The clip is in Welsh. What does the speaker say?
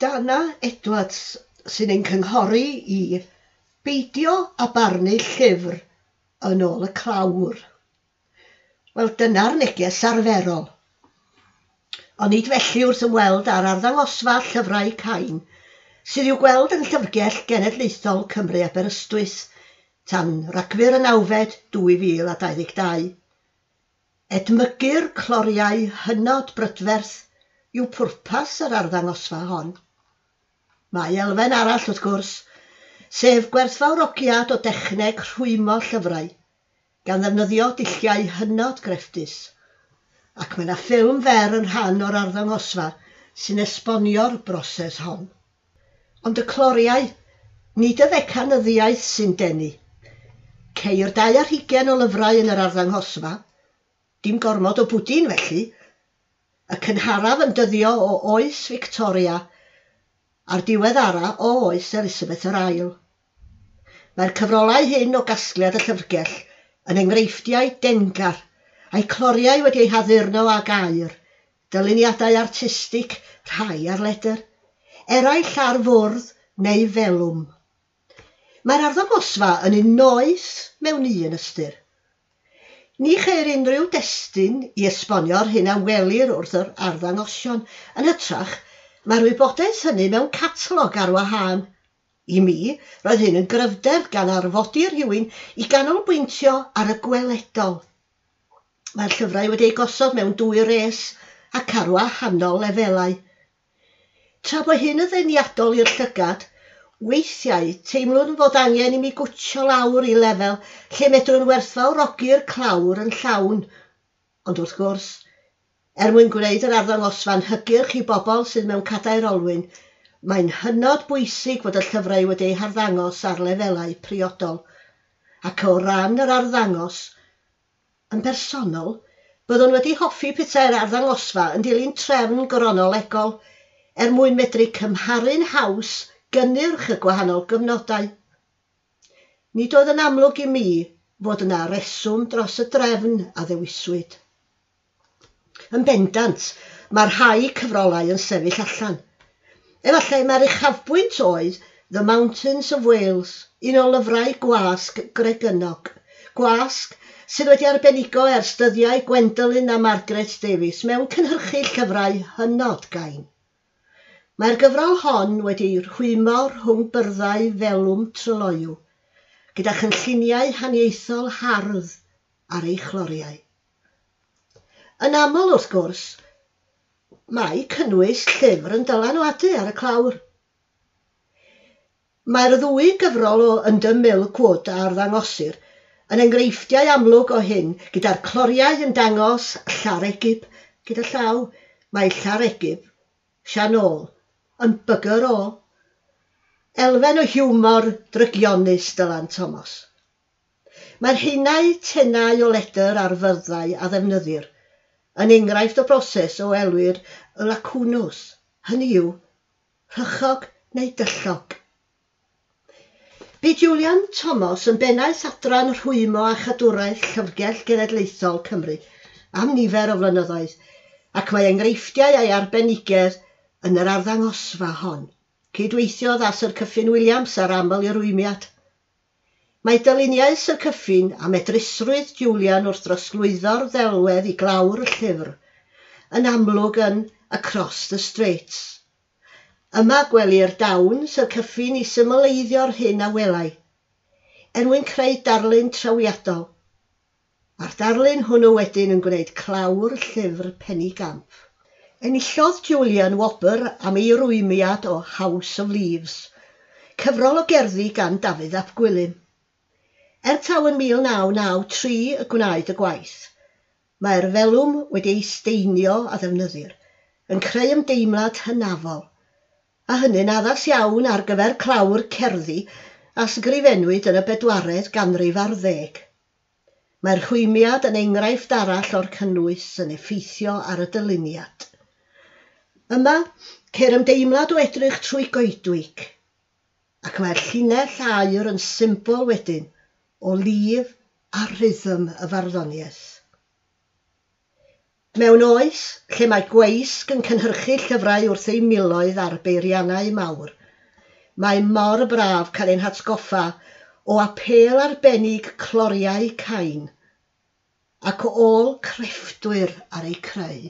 Dana Edwards sy'n ein cynghori i beidio a barnu llyfr yn ôl y clawr. Wel, dyna'r neges arferol. Ond nid felly wrth ymweld ar arddangosfa llyfrau Cain, sydd i'w gweld yn Llyfrgell Genedlaethol Cymru Aberystwyth tan Ragfyr y nawfed 2022. Edmygu'r cloriau hynod brydferth yw pwrpas yr arddangosfa hon. Mae elfen arall wrth gwrs, sef gwerthfawrogiad o dechneg rhwymo llyfrau, gan ddefnyddio dulliau hynod grefftus, ac mae yna ffilm fer yn rhan o'r arddangosfa sy'n esbonio'r broses hon. Ond y cloriau, nid y ddecanyddiaeth sy'n denu. Ceir 220 o lyfrau yn yr arddangosfa, dim gormod o bwdin felly, y cynharaf yn dyddio o oes Victoria – a'r diweddara o oes Elisabeth yr Ail. Mae'r cyfrolau hyn o gasgliad y llyfrgell yn enghreifftiau dengar a'i cloriau wedi eu haddurno ag air, dyluniadau artistig rhai ar leder, eraill ar fwrdd neu felwm. Mae'r arddangosfa yn un noeth mewn un ystyr. Ni cheir unrhyw destun i esbonio'r hyn a welir wrth yr arddangosion yn hytrach Mae'r wybodaeth hynny mewn catalog ar wahân. I mi, roedd hyn yn gryfder gan arfodi rhywun i ganolbwyntio ar y gweledol. Mae'r llyfrau wedi eu gosod mewn dwy res ac ar wahanol lefelau. Tra bod hyn yn ddeniadol i'r llygad, weithiau teimlwn fod angen i mi gwtio lawr i lefel lle medrwn werthfawrogi'r clawr yn llawn. Ond wrth gwrs, Er mwyn gwneud yr arddangosfa'n hygyrch i bobl sydd mewn cadair olwyn, mae'n hynod bwysig fod y llyfrau wedi'u harddangos ar lefelau priodol. Ac o ran yr arddangos, yn bersonol, byddwn wedi hoffi petai'r arddangosfa yn dilyn trefn gronolegol er mwyn medru cymharu'n haws gynnyrch y gwahanol gyfnodau. Nid oedd yn amlwg i mi fod yna reswm dros y drefn a ddewiswyd. Yn bendant, mae rhai cyfrolau yn sefyll allan. Efallai mae'r uchafbwynt oedd The Mountains of Wales, un o lyfrau gwasg gregynog. Gwasg sydd wedi arbenigo ers dyddiau Gwendolyn a Margaret Davies mewn cynhyrchu llyfrau hynod gain. Mae'r gyfrol hon wedi rhwymo rhwng byrddau felwm tryloiw, gyda chynlluniau haniaethol hardd ar ei chloriau. Yn aml wrth gwrs, mae cynnwys llyfr yn dylanwadu ar y clawr. Mae'r ddwy gyfrol o Under Milk Wood a'r ddangosir yn enghreifftiau amlwg o hyn gyda'r cloriau yn dangos llaregib gyda llaw. Mae llaregib, Sianol, yn bygyr o. Elfen o hiwmor drygionus Dylan Thomas. Mae'r haenau tenau o ledr ar fyrddau a ddefnyddir – Yn enghraifft o broses o elwir y lacwnws, hynny yw rhychog neu dyllog. Bu Julian Thomas yn bennaeth adran rhwymo a chadwraeth Llyfrgell Genedlaethol Cymru am nifer o flynyddoedd, ac mae enghreifftiau a'i arbenigedd yn yr arddangosfa hon. Cydweithiodd â yr Cyffin Williams ar aml i'r rwymiad. Mae dyluniaeth y Cyffin a medrusrwydd Julian wrth drosglwyddo'r ddelwedd i glawr y llyfr yn amlwg yn Across the Straits. Yma gwelir dawn Syr Cyffin i symleiddio'r hyn a welai, er mwyn creu darlun trawiadol, a'r darlun hwnnw wedyn yn gwneud clawr llyfr penny gamp. Enillodd Julian Wobr am ei rwymiad o House of Leaves, cyfrol o gerddi gan Dafydd Ap Gwilym. Er taw yn 1993 y gwnaed y gwaith, mae'r felwm wedi'i steinio a ddefnyddir yn creu ymdeimlad hynafol, a hynny'n addas iawn ar gyfer clawr cerddi a sgrifennwyd yn y bedwaredd ganrif ar ddeg. Mae'r chwymiad yn enghraifft arall o'r cynnwys yn effeithio ar y dyluniad. Yma, ceir ymdeimlad o edrych trwy goedwig, ac mae'r llinell aur yn symbol wedyn o lif a rhythm y farddoniaeth. Mewn oes lle mae gweisg yn cynhyrchu llyfrau wrth ei miloedd ar beiriannau mawr, mae mor braf cael ein hatgoffa o apel arbennig cloriau cain ac o ôl crefftwyr ar ei creu.